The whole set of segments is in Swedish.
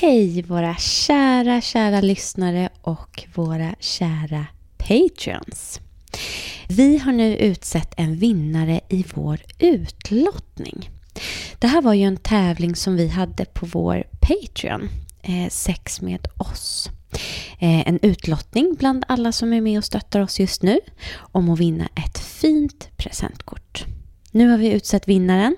Hej våra kära, kära lyssnare och våra kära Patreons. Vi har nu utsett en vinnare i vår utlottning. Det här var ju en tävling som vi hade på vår Patreon, eh, Sex med oss. Eh, en utlottning bland alla som är med och stöttar oss just nu om att vinna ett fint presentkort. Nu har vi utsett vinnaren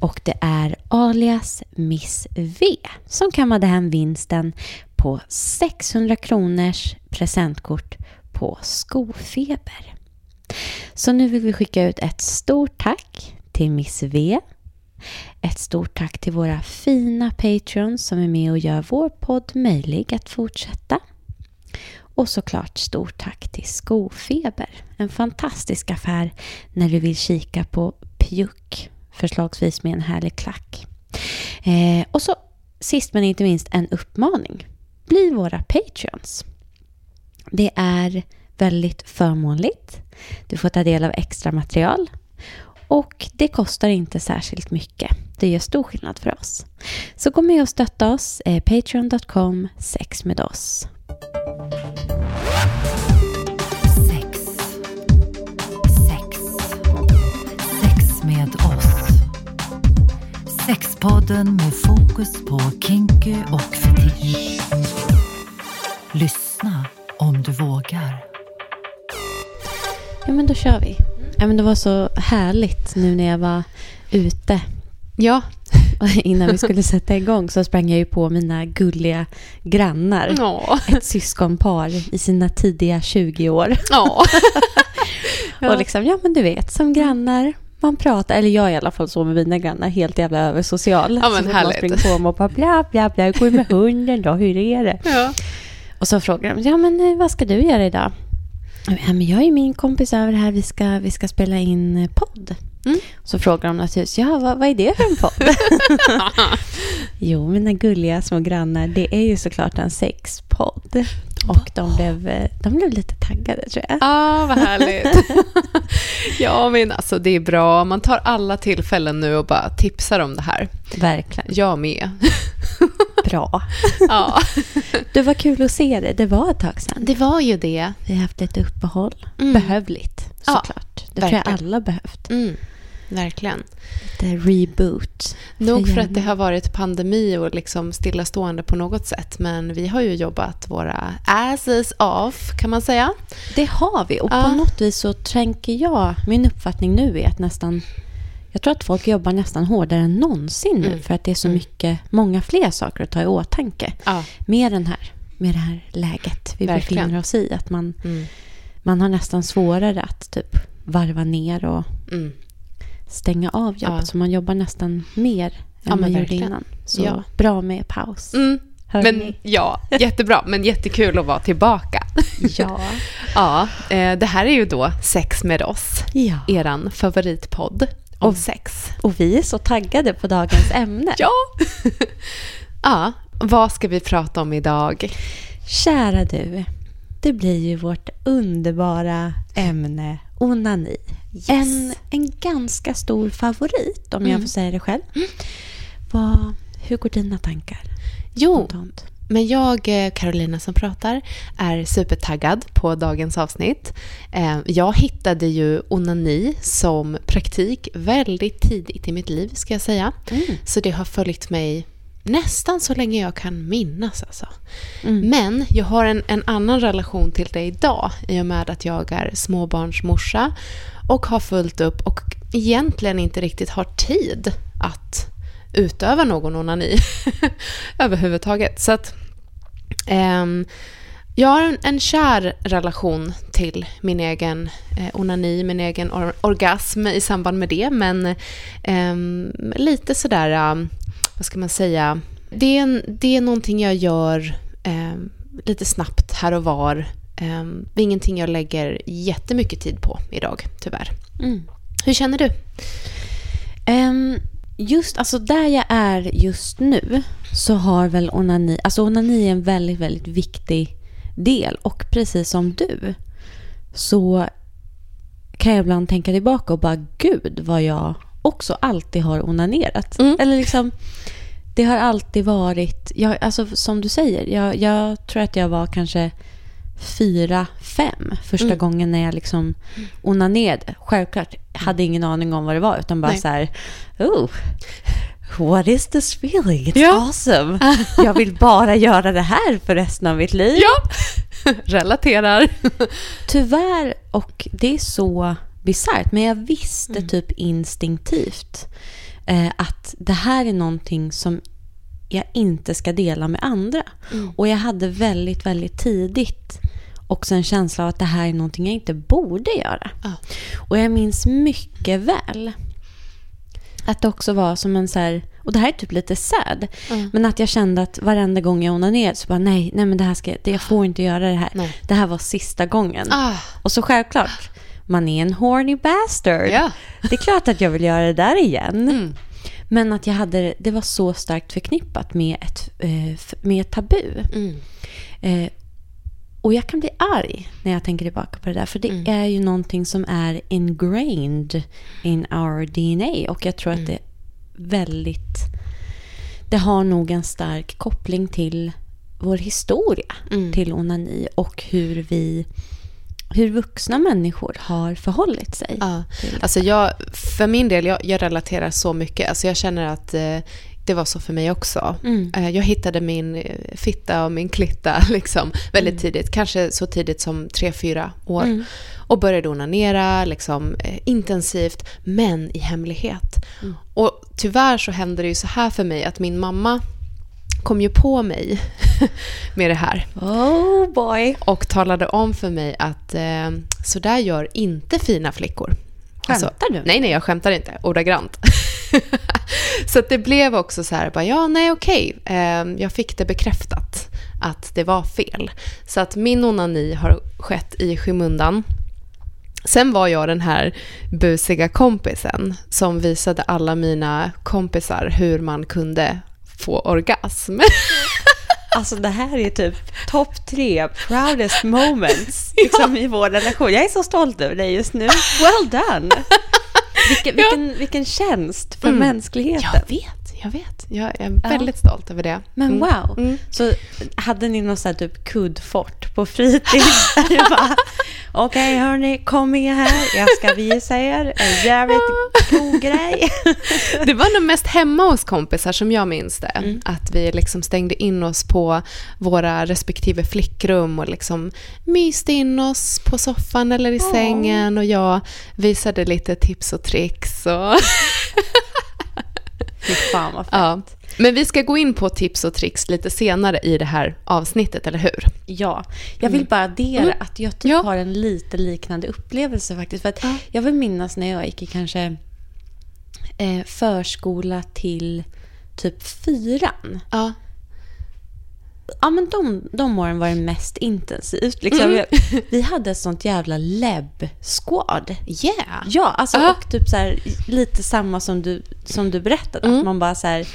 och det är alias Miss V som kammade hem vinsten på 600 kronors presentkort på Skofeber. Så nu vill vi skicka ut ett stort tack till Miss V. Ett stort tack till våra fina patrons som är med och gör vår podd möjlig att fortsätta. Och såklart stort tack till Skofeber. En fantastisk affär när du vill kika på Juck, förslagsvis med en härlig klack. Eh, och så sist men inte minst en uppmaning. Bli våra patreons. Det är väldigt förmånligt. Du får ta del av extra material och det kostar inte särskilt mycket. Det gör stor skillnad för oss. Så gå med och stötta oss, eh, patreon.com 6 Sexpodden med fokus på kinky och fetisch. Lyssna om du vågar. Ja men då kör vi. Ja men det var så härligt nu när jag var ute Ja. innan vi skulle sätta igång så sprang jag ju på mina gulliga grannar. Ja. Ett syskonpar i sina tidiga 20 år. Ja. Och liksom, ja men du vet, som grannar, man pratar, eller jag är i alla fall så med mina grannar, helt jävla översocial. Ja, men så härligt. Man springer på mig och bara bla bla bla, hur går det med hunden då, hur är det? ja. Och så frågar de, ja men eh, vad ska du göra idag? Ja, men jag är min kompis över här, vi ska, vi ska spela in eh, podd. Mm. Så frågar de naturligtvis, ja vad, vad är det för en podd? jo, mina gulliga små grannar, det är ju såklart en sexpodd. Och de blev, eh, de blev lite taggade tror jag. Ah, vad härligt. ja, men alltså det är bra. Man tar alla tillfällen nu och bara tipsar om det här. Verkligen. Jag med. Bra. ja, Det var kul att se dig. Det var ett tag sedan. det var ju det. Vi har haft lite uppehåll. Mm. Behövligt, Ja, såklart. det tror jag verkligen. alla behövt. Mm, verkligen. Lite reboot. Nog för att det har varit pandemi och liksom stillastående på något sätt. Men vi har ju jobbat våra asses off, kan man säga. Det har vi. Och på något vis så tänker jag, min uppfattning nu är att nästan, jag tror att folk jobbar nästan hårdare än någonsin nu. Mm. För att det är så Mm. mycket, många fler saker att ta i åtanke. Ja. Med, den här, med det här läget vi Verkligen. befinner oss i. Att man, Mm. man har nästan svårare att typ varva ner och Mm. Stänga av jobbet. Ja. Så man jobbar nästan mer än Ja, man gjorde innan. Så Ja. bra med paus. Mm. Men ja, jättebra. Men jättekul att vara tillbaka. Ja. Ja, eh, det här är ju då Sex med oss, ja. eran favoritpodd om Och- sex. Och vi är så taggade på dagens ämne. Ja! ja, vad ska vi prata om idag? Kära du, det blir ju vårt underbara ämne onani. En, en ganska stor favorit, om jag Mm. får säga det själv. Vad, hur går dina tankar? Jo, men jag, eh, Carolina som pratar, är supertaggad på dagens avsnitt. Eh, Jag hittade ju onani som praktik väldigt tidigt i mitt liv, ska jag säga. Mm. Så det har följt mig nästan så länge jag kan minnas. Alltså. Mm. Men jag har en, en annan relation till det idag i och med att jag är småbarnsmorsa och har fullt upp och egentligen inte riktigt har tid att utöva någon onani överhuvudtaget. Så att ehm, jag har en, en kär relation till min egen eh, onani, min egen or- orgasm i samband med det. Men ehm, lite sådär, um, vad ska man säga, det är, en, det är någonting jag gör ehm, lite snabbt här och var. Um, det är ingenting jag lägger jättemycket tid på idag, tyvärr. Mm. Hur känner du? Ehm, just alltså där jag är just nu så har väl onani, alltså onani är en väldigt, väldigt viktig del. Och precis som du så kan jag ibland tänka tillbaka och bara gud vad jag också alltid har onanerat. Mm. Eller liksom, det har alltid varit, jag, alltså som du säger, jag, jag tror att jag var kanske fyra, fem första Mm. gången när jag liksom onanerade. Självklart, hade ingen aning om vad det var, utan bara Nej. så här, oh, what is this feeling? It's Ja. awesome. Jag vill bara göra det här för resten av mitt liv. Ja! Relaterar. Tyvärr, och det är så bisarrt, men jag visste Mm. typ instinktivt eh, att det här är någonting som jag inte ska dela med andra. Mm. Och jag hade väldigt, väldigt tidigt också en känsla av att det här är någonting jag inte borde göra. Ja. Och jag minns mycket väl att det också var som en så här, och det här är typ lite sad, Mm. men att jag kände att varenda gång jag onanerade så bara nej, nej men det här ska, det, jag får inte göra det här. Nej. Det här var sista gången. Ah, Och så självklart, man är en horny bastard. Ja. Det är klart att jag vill göra det där igen. Mm. Men att jag hade, det var så starkt förknippat med ett, eh, med ett tabu. mm. Eh, och jag kan bli arg när jag tänker tillbaka på det där. För det Mm. är ju någonting som är ingrained in our DNA. Och jag tror att det är väldigt... Det har nog en stark koppling till vår historia. Mm. Till onani och hur vi... Hur vuxna människor har förhållit sig. Ja. Alltså jag, för min del, jag, jag relaterar så mycket. Alltså jag känner att eh, det var så för mig också. Mm. Eh, jag hittade min eh, fitta och min klitta liksom, väldigt tidigt. Kanske så tidigt som tre fyra år. Mm. Och började onanera liksom, eh, intensivt, men i hemlighet. Och tyvärr så hände det ju så här för mig att min mamma kom ju på mig med det här. Oh boy. Och talade om för mig att eh, så där gör inte fina flickor. Alltså, Skämtar du? Nej, nej, jag skämtar inte. Ordagrant. så det blev också så här, bara, ja, nej, okej. Eh, jag fick det bekräftat att det var fel. Så att min onani har skett i skymundan. Sen var jag den här busiga kompisen som visade alla mina kompisar hur man kunde få orgasm. Alltså det här är typ topp tre proudest moments liksom, i vår relation. Jag är så stolt över dig just nu. Well done! Vilken, vilken, vilken tjänst för Mm. mänskligheten. Jag vet, jag vet. Jag är väldigt stolt över det. Men Mm. wow. Mm. Så hade ni någon sån typ kuddfort på fritids? Okej hörni, kom med här. Jag ska visa er en jävligt god grej. Det var nog mest hemma hos kompisar som jag minns det. Mm. Att vi liksom stängde in oss på våra respektive flickrum och liksom myste in oss på soffan eller i Åh. sängen och jag visade lite tips och tricks. Och Fy fan vad fett. ja. Men vi ska gå in på tips och tricks lite senare i det här avsnittet, eller hur? Ja, jag vill bara addera Mm. att jag typ Ja. har en lite liknande upplevelse faktiskt. För att Ja. Jag vill minnas när jag gick i kanske eh, förskola till typ fyran. Ja. Ja, men de, de åren var det mest intensivt. Liksom. Mm. Vi hade ett sånt jävla lebb-squad. Yeah! Ja, alltså Ja. och typ så här, lite samma som du, som du berättade. Mm. Att man bara så här,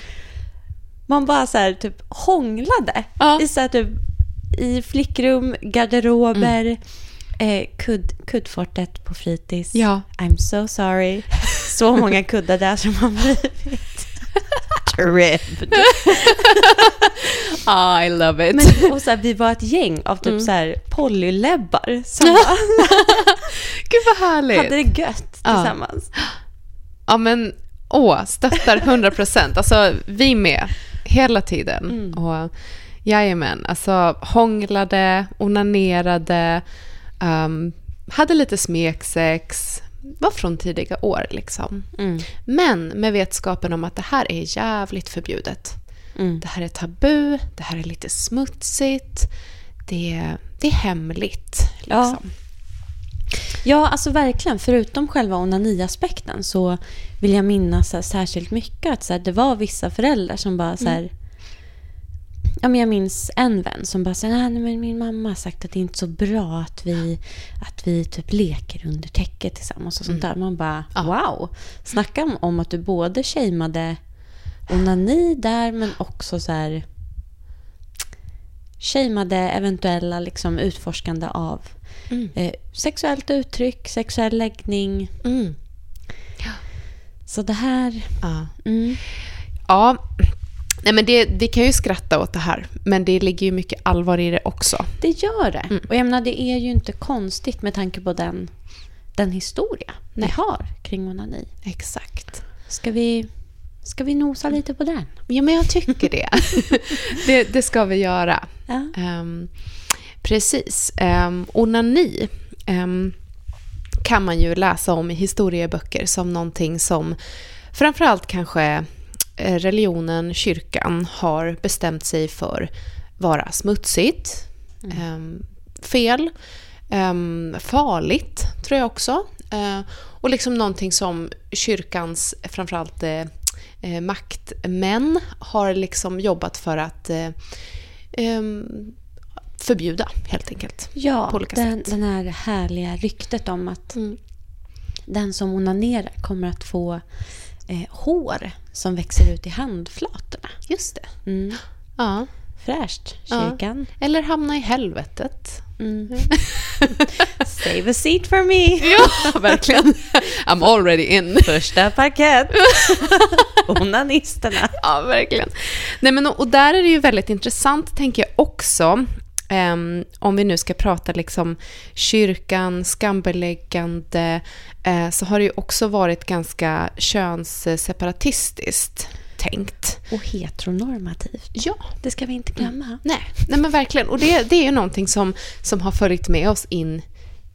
man bara så här typ hånglade. Ja. I så här typ, i flickrum, garderober, eh, kudd, kuddfortet på fritids. Ja. I'm so sorry. Så många kuddar där som har blivit tripped. Ah, I love it. Men, och så här, vi var ett gäng av Mm. typ så här polylebbar som bara Gud vad härligt! hade det gött Ja. tillsammans. Ja men, åh, stöttar 100 procent. Alltså vi med, hela tiden. Mm. Och jajamän, alltså hånglade, onanerade, um, hade lite smeksex, var från tidiga år liksom. Mm. Men med vetskapen om att det här är jävligt förbjudet. Mm. Det här är tabu, det här är lite smutsigt, det, det är hemligt. Ja. Liksom. Ja, alltså verkligen. Förutom själva onaniaspekten så vill jag minnas så här, särskilt mycket att så här, det var vissa föräldrar som bara så här... Ja, men jag minns en vän som bara sa nej men min mamma har sagt att det är inte så bra att vi, att vi typ leker under täcket tillsammans och sånt där. Man bara Ja. wow. Snacka om, att du både shameade onani där men också så här shameade eventuella liksom utforskande av Mm. eh, sexuellt uttryck, sexuell läggning. Mm. Så det här... Ja. Mm, Ja, Nej, men det, vi kan ju skratta åt det här, men det ligger ju mycket allvar i det också. Det gör det. Mm. Och jag menar, det är ju inte konstigt med tanke på den, den historia Nej. vi har kring onani. Exakt. Ska vi, ska vi nosa lite på den? Ja, men jag tycker det. det, det ska vi göra. Ja. Ehm, precis. Um, onani ehm, kan man ju läsa om i historieböcker som någonting som framförallt kanske religionen, kyrkan, har bestämt sig för vara smutsigt, ehm, fel, ehm, farligt tror jag också. Eh, och liksom någonting som kyrkans, framförallt eh, eh, maktmän, har liksom jobbat för att eh, ehm, förbjuda helt enkelt. Ja, På olika den, sätt. den här härliga ryktet om att den som onanerar kommer att få eh, hår som växer ut i handflatorna. Just det. Mm. Ja. Fräscht, Ja. kyrkan. Eller hamna i helvetet. Mm. Save a seat for me! Ja, verkligen. I'm already in. Första parkett! Onanisterna. Ja, verkligen. Nej, men, och och där är det ju väldigt intressant, tänker jag också, ehm, om vi nu ska prata liksom kyrkan, skambeläggande, eh, så har det ju också varit ganska könsseparatistiskt tänkt. Och heteronormativt. Ja, Det ska vi inte glömma. nej, nej men verkligen. Och det, det är ju någonting som, som har följt med oss in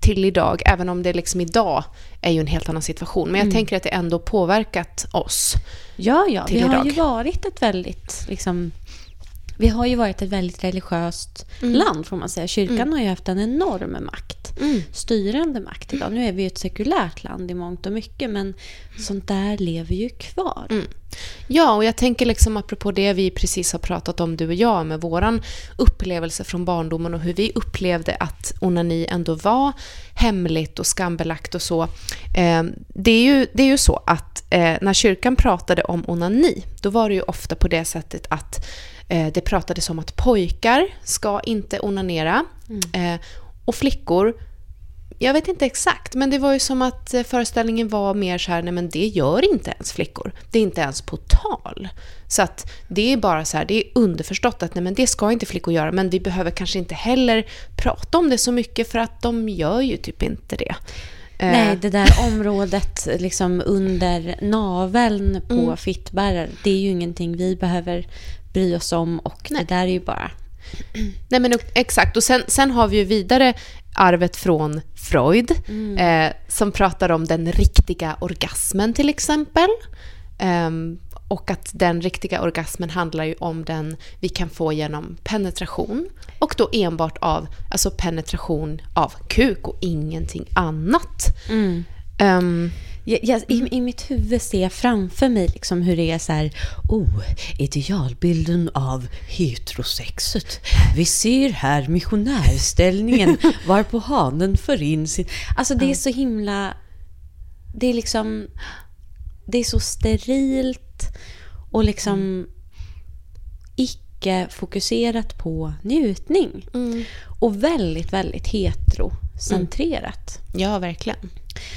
till idag, även om det liksom idag är ju en helt annan situation. Men jag tänker att det ändå påverkat oss. Ja, ja. Till har idag. ju varit ett väldigt, liksom, vi har ju varit ett väldigt religiöst land får man säga. Kyrkan har ju haft en enorm makt. Styrande makt idag. Nu är vi ju ett sekulärt land i mångt och mycket men sånt där lever ju kvar. Ja, och jag tänker liksom apropå det vi precis har pratat om, du och jag, med våran upplevelse från barndomen och hur vi upplevde att onani ändå var hemligt och skambelagt och så. Eh, det, är ju, det är ju så att eh, när kyrkan pratade om onani, då var det ju ofta på det sättet att det pratades om att pojkar ska inte onanera eh, och flickor jag vet inte exakt, men det var ju som att eh, föreställningen var mer så här, nej men det gör inte ens flickor. Det är inte ens på tal. Så att det är bara så här, det är underförstått att nej men det ska inte flickor göra, men vi behöver kanske inte heller prata om det så mycket för att de gör ju typ inte det. Eh, Nej, det där området liksom under naveln på Mm. fittbärare, det är ju ingenting vi behöver bry oss om och Nej. det där är ju bara... Nej men exakt, och sen, sen har vi ju vidare arvet från Freud eh, som pratar om den riktiga orgasmen till exempel. Ehm, och att den riktiga orgasmen handlar ju om den vi kan få genom penetration. Och då enbart av alltså penetration av kuk och ingenting annat. Ehm, Jag, jag, i, I mitt huvud ser jag framför mig liksom hur det är så här, oh, idealbilden av heterosexet. Vi ser här missionärställningen varpå hanen för in sin... Alltså det är så himla... Det är liksom... Det är så sterilt och liksom icke-fokuserat på njutning. Och väldigt, väldigt heterocentrerat. ja, verkligen.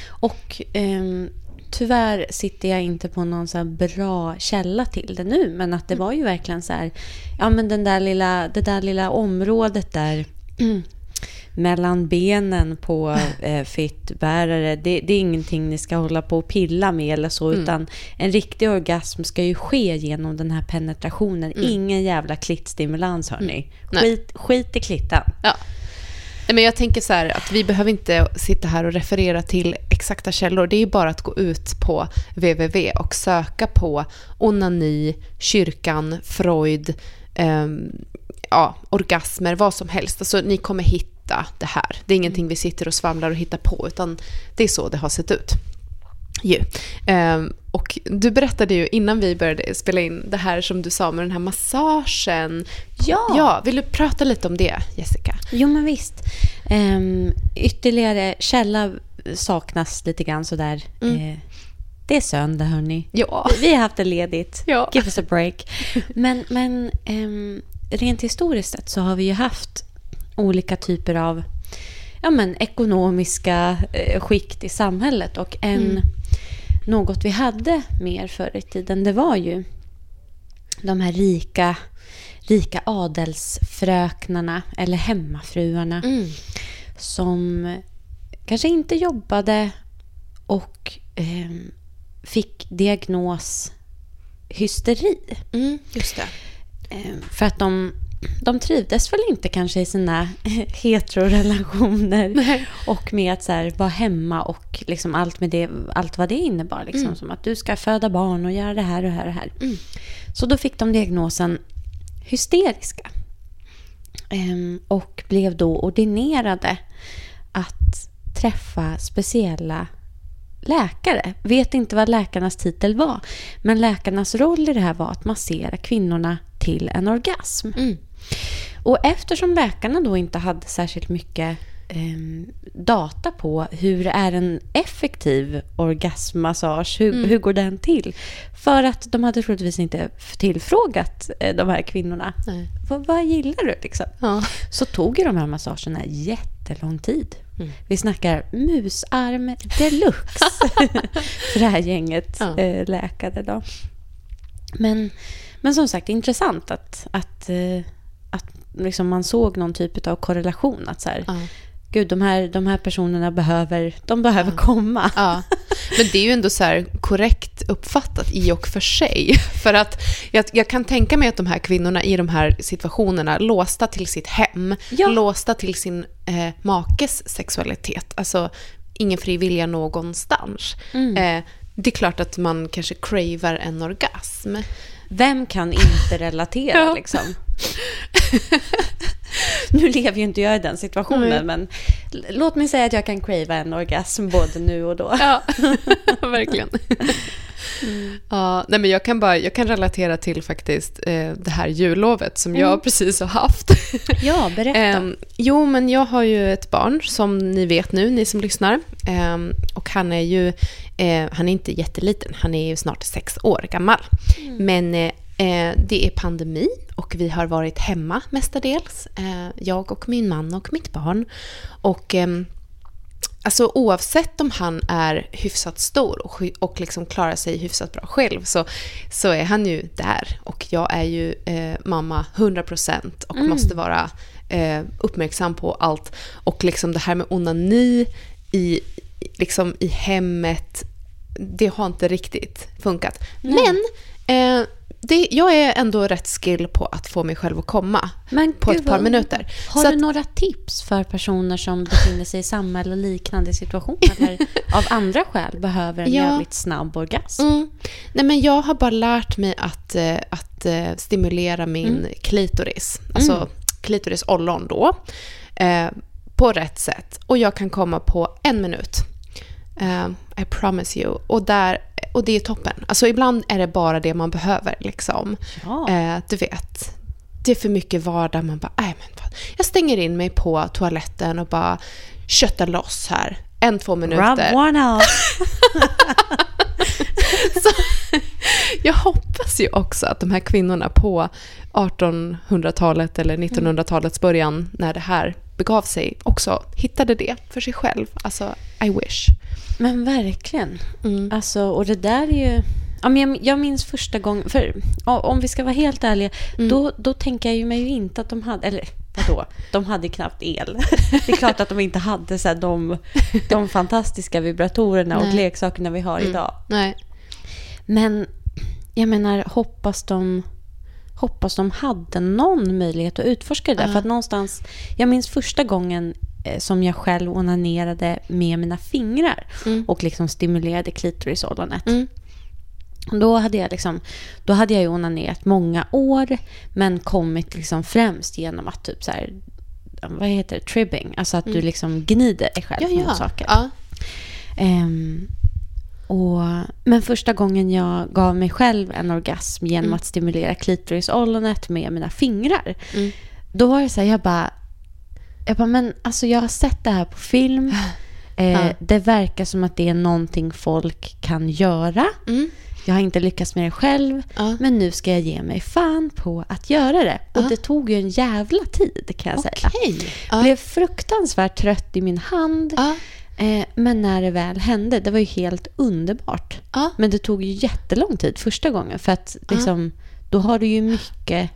Och ehm, tyvärr sitter jag inte på någon så bra källa till det nu. Men att det var ju verkligen så här, ja men den där lilla, det där lilla området där mellan benen på eh, fittbärare. Det, det är ingenting ni ska hålla på och pilla med eller så. Utan en riktig orgasm ska ju ske genom den här penetrationen. Ingen jävla klittstimulans hörni. Nej. Skit, skit i klittan. Ja. Nej, men jag tänker så här att vi behöver inte sitta här och referera till exakta källor. Det är ju bara att gå ut på www och söka på onani, kyrkan, Freud, ehm, ja, orgasmer, vad som helst. Alltså, ni kommer hitta det här. Det är ingenting vi sitter och svamlar och hittar på, utan det är så det har sett ut. Ju. Ehm, och du berättade ju innan vi började spela in det här som du sa med den här massagen. Ja. ja vill du prata lite om det, Jessica? Jo, men visst. Um, ytterligare källa saknas lite grann sådär. Eh, det är söndag, hörni. Ja. Vi har haft det ledigt. Ja. Give us a break. Men, men ehm, rent historiskt sett så har vi ju haft olika typer av ja, men, ekonomiska eh, skikt i samhället. Och en, något vi hade mer förr i tiden, det var ju de här rika, rika adelsfröknarna eller hemmafruarna Mm. som kanske inte jobbade och ehm, fick diagnos hysteri. Mm, just det. Ehm, för att de, de trivdes väl inte kanske i sina heterorelationer Nej. och med att så här, vara hemma och liksom allt, med det, allt vad det innebar. Liksom, Mm. Som att du ska föda barn och göra det här och det här och här. Mm. Så då fick de diagnosen hysteriska. Ehm, och blev då ordinerade att träffa speciella läkare. Vet inte vad läkarnas titel var. Men läkarnas roll i det här var att massera kvinnorna till en orgasm. Mm. Och eftersom läkarna då inte hade särskilt mycket ehm, data på hur är en effektiv orgasmmassage, hur, Mm. hur går den till? För att de hade troligtvis inte tillfrågat eh, de här kvinnorna. Vad, vad gillar du liksom? Ja. Så tog ju de här massagerna jättelång tid. Mm. Vi snackar musarm deluxe för det här gänget Ja. eh, läkare. Då. Men, men som sagt, intressant att, att, eh, att liksom man såg någon typ av korrelation. Att så här, Ja. gud, de här, de här personerna behöver, de behöver komma. Ja, men det är ju ändå så korrekt uppfattat i och för sig. För att jag, jag kan tänka mig att de här kvinnorna i de här situationerna, låsta till sitt hem, Ja. låsta till sin eh, makes sexualitet, alltså ingen fri vilja någonstans. Mm. Eh, det är klart att man kanske cravar en orgasm. Vem kan inte relatera Ja. liksom? nu lever ju inte jag i den situationen, Nej. men låt mig säga att jag kan crava en orgasm både nu och då. Ja, verkligen. Ja, nej men jag, kan bara, jag kan relatera till faktiskt eh, det här jullovet som jag precis har haft. Ja, berätta. Ehm, jo, men jag har ju ett barn som ni vet nu, ni som lyssnar. Ehm, och han är ju, eh, han är inte jätteliten, han är ju snart sex år gammal. Men eh, eh, det är pandemi och vi har varit hemma mestadels. Eh, jag och min man och mitt barn. Och ehm, Alltså oavsett om han är hyfsat stor och, liksom klarar sig hyfsat bra själv så, så är han ju där. Och jag är ju eh, mamma 100% och måste vara eh, uppmärksam på allt. Och liksom det här med onani i, liksom i hemmet, det har inte riktigt funkat. Men eh, det, jag är ändå rätt skill på att få mig själv att komma Men på gud, ett par minuter. Har Så du att- några tips för personer som befinner sig i samma eller liknande situationer eller av andra skäl behöver en Ja. jävligt snabb orgasm? Mm. Nej, men jag har bara lärt mig att, eh, att eh, stimulera min klitoris, alltså klitorisollon då, eh, på rätt sätt. Och jag kan komma på en minut. Eh, I promise you. Och, där, och det är toppen. Alltså ibland är det bara det man behöver. Liksom. Ja. Eh, du vet, det är för mycket vardag. Man bara, nej men vad. Jag stänger in mig på toaletten och bara köttar loss här. En, två Rub minuter. one out. Så, jag hoppas ju också att de här kvinnorna på 1800-talet eller 1900-talets början, när det här begav sig, också hittade det för sig själv. Alltså, I wish. Men verkligen. Mm. Alltså, och det där är ju... Ja, men jag, jag minns första gången... För om vi ska vara helt ärliga, Mm. då, då tänker jag ju mig ju inte att de hade... Eller vadå? De hade knappt el. Det är klart att de inte hade så här, de, de fantastiska vibratorerna och Nej. leksakerna vi har idag. Nej. Men jag menar, hoppas de, hoppas de hade någon möjlighet att utforska det där. Ja. För att någonstans, jag minns första gången som jag själv onanerade med mina fingrar Mm. och liksom stimulerade klitorisollonet. Mm. Då hade jag liksom, då hade jag ju onanerat många år men kommit liksom främst genom att typ så här, vad heter det, tribbing, alltså att du liksom gnider dig själv Mm. Ja, mot ja. saker. ja. Ehm, och, men första gången jag gav mig själv en orgasm genom att stimulera klitorisollonet med mina fingrar. Mm. Då var det så här, jag bara, jag bara, men alltså jag har sett det här på film. Eh, Ja. Det verkar som att det är någonting folk kan göra. Mm. Jag har inte lyckats med det själv. Ja. Men nu ska jag ge mig fan på att göra det. Och Ja. det tog ju en jävla tid kan jag säga. Okej. Ja. Blev fruktansvärt trött i min hand. Eh, men när det väl hände, det var ju helt underbart. Men det tog ju jättelång tid första gången för att liksom, då har du ju mycket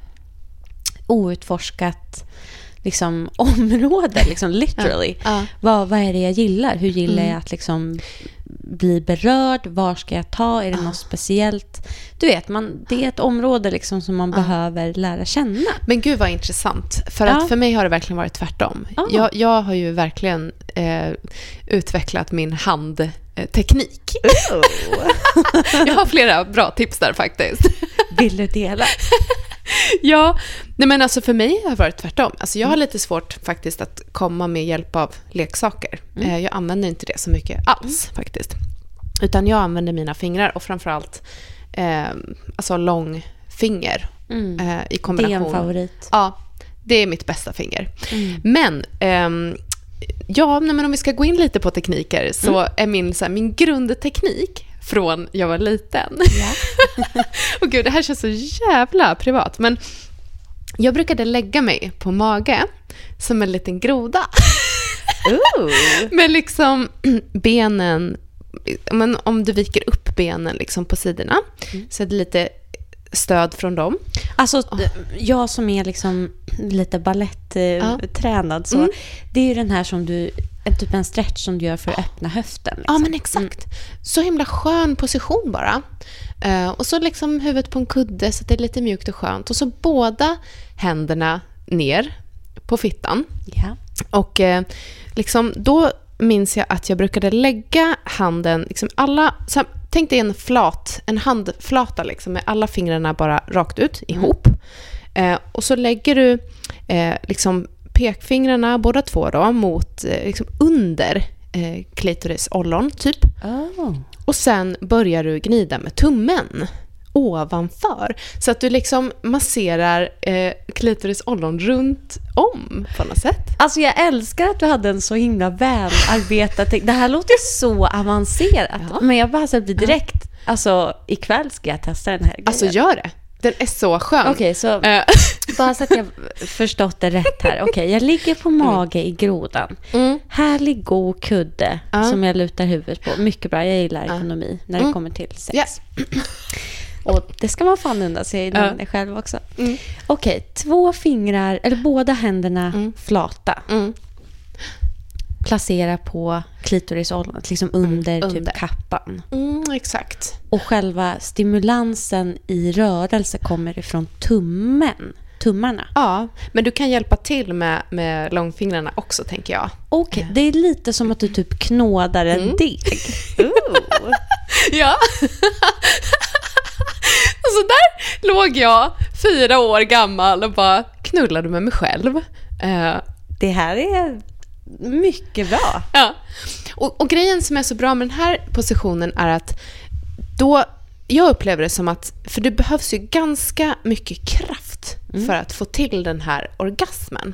outforskat liksom, område, liksom literally. Ja, ja. Vad, vad är det jag gillar? Hur gillar Mm. jag att liksom bli berörd? Var ska jag ta? Är det något speciellt? Du vet, man, det är ett område liksom som man behöver lära känna. Men gud vad intressant. För Ja. att för mig har det verkligen varit tvärtom. Ah. Jag, jag har ju verkligen eh, utvecklat min handteknik. jag har flera bra tips där faktiskt. Vill du dela? ja, nej men alltså för mig har det varit tvärtom. Alltså jag har lite svårt faktiskt att komma med hjälp av leksaker. Eh, jag använder inte det så mycket alls faktiskt. Utan jag använder mina fingrar och framförallt eh, alltså långfinger Mm. eh, i Det är kombination. en favorit. Ja, det är mitt bästa finger. Mm. Men, ehm, ja, men om vi ska gå in lite på tekniker så Mm. är min, så här, min grundteknik från jag var liten. Ja. Och gud, det här känns så jävla privat. Men jag brukade lägga mig på mage som en liten groda. Med liksom benen, men om du viker upp benen liksom på sidorna Mm. så är det lite stöd från dem. Alltså, d- jag som är liksom lite balletttränad, eh, tränad, så Mm. det är ju den här som du, en typ en stretch som du gör för att öppna höften. Liksom. Ja, men exakt. Så himla skön position bara. Eh, och så liksom huvudet på en kudde så att det är lite mjukt och skönt. Och så båda händerna ner på fittan. Ja. Och eh, liksom, då minns jag att jag brukade lägga handen, liksom alla, här, tänk dig en flat, en handflata liksom, med alla fingrarna bara rakt ut ihop. Eh, och så lägger du eh, liksom pekfingrarna, båda två då, mot, eh, liksom under eh, klitorisollon typ. Oh. Och sen börjar du gnida med tummen ovanför. Så att du liksom masserar eh, klitorisollon runt om på något sätt. Alltså jag älskar att du hade en så himla välarbetad Det här låter så avancerat. Ja. Men jag bara så blir direkt, alltså ikväll ska jag testa den här grejen. Alltså gör det. Den är så skön. Okej, så Eh, bara så att jag förstått det rätt här. Okej, jag ligger på mage i grodan. mm. Härlig god kudde Ja. som jag lutar huvudet på. Mycket bra, jag gillar Ja. ekonomi när det Mm. kommer till sex. Ja. Och det ska man fan unna sig Ja. ja. det själv också. Mm. Okej, två fingrar, eller båda händerna Mm. flata. Mm. Placera på klitorisollonet, liksom under, under. typ kappan. Mm, exakt. Och själva stimulansen i rörelse kommer ifrån tummen. Tummarna. Ja, men du kan hjälpa till med, med långfingrarna också, tänker jag. Okej, det är lite som att du typ knådar en Mm. deg. Ja. och så där låg jag, fyra år gammal, och bara knullade med mig själv. Eh, Det här är mycket bra. Ja. Och, och grejen som är så bra med den här positionen är att då, jag upplever det som att, för det behövs ju ganska mycket kraft för att få till den här orgasmen.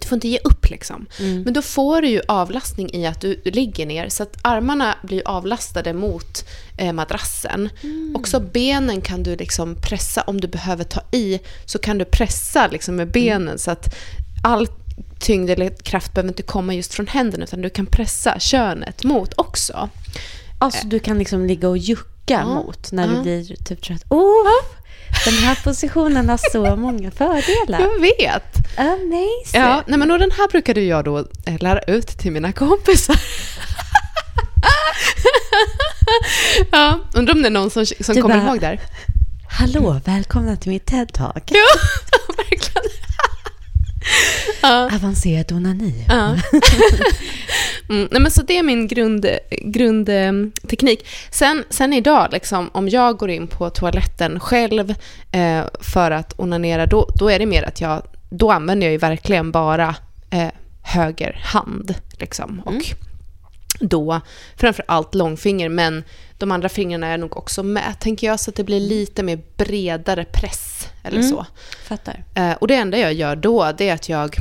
Du får inte ge upp liksom. Men då får du ju avlastning i att du, ligger ner så att armarna blir avlastade mot eh, madrassen. Också benen kan du liksom pressa, om du behöver ta i så kan du pressa liksom med benen så att all tyngd eller kraft behöver inte komma just från händerna utan du kan pressa könet mot också. Alltså du kan liksom ligga och jucka Ja. mot när Ja. du blir typ trött. Oh, den här positionen har så många fördelar. Jag vet! Amazing. Ja, nej men och den här brukade jag då eh, lära ut till mina kompisar. ja, undrar om det är någon som, som Du kommer bara- ihåg där. Hallå, välkomna till mitt TED-talk. Ja, verkligen. Ja. Avancerad onani. Ja. Mm, nej men så det är min grundteknik. Grund, eh, sen, sen idag, liksom, om jag går in på toaletten själv eh, för att onanera, då, då är det mer att jag, då använder jag ju verkligen bara eh, höger hand. Liksom, och då framför allt långfinger, men de andra fingrarna är nog också med, tänker jag, så att det blir lite mer bredare press eller Mm. så. Fattar. Eh, och det enda jag gör då, det är att jag...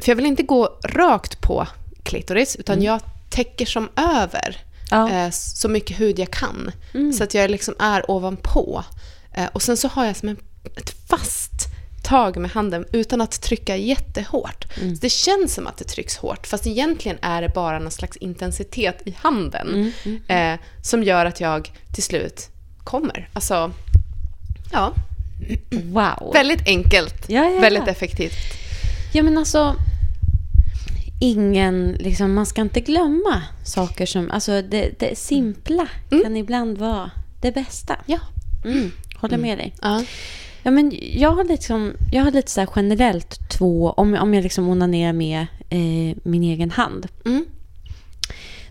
För jag vill inte gå rakt på klitoris, utan jag täcker som över Ja. eh, så mycket hud jag kan. Mm. Så att jag liksom är ovanpå. Eh, och sen så har jag som en, ett fast tag med handen utan att trycka jättehårt. Mm. Så det känns som att det trycks hårt, fast egentligen är det bara någon slags intensitet i handen Mm, mm. eh, som gör att jag till slut kommer. Alltså, Ja, Wow. väldigt enkelt. Ja, ja. Väldigt effektivt. Ja, men alltså... Ingen, liksom, man ska inte glömma saker som... Alltså det, det simpla kan ibland vara det bästa. Ja. Mm, håller med dig. Ja. Ja, men jag har liksom, jag har lite så här generellt två, om, om jag liksom onanerar med eh, min egen hand. Mm.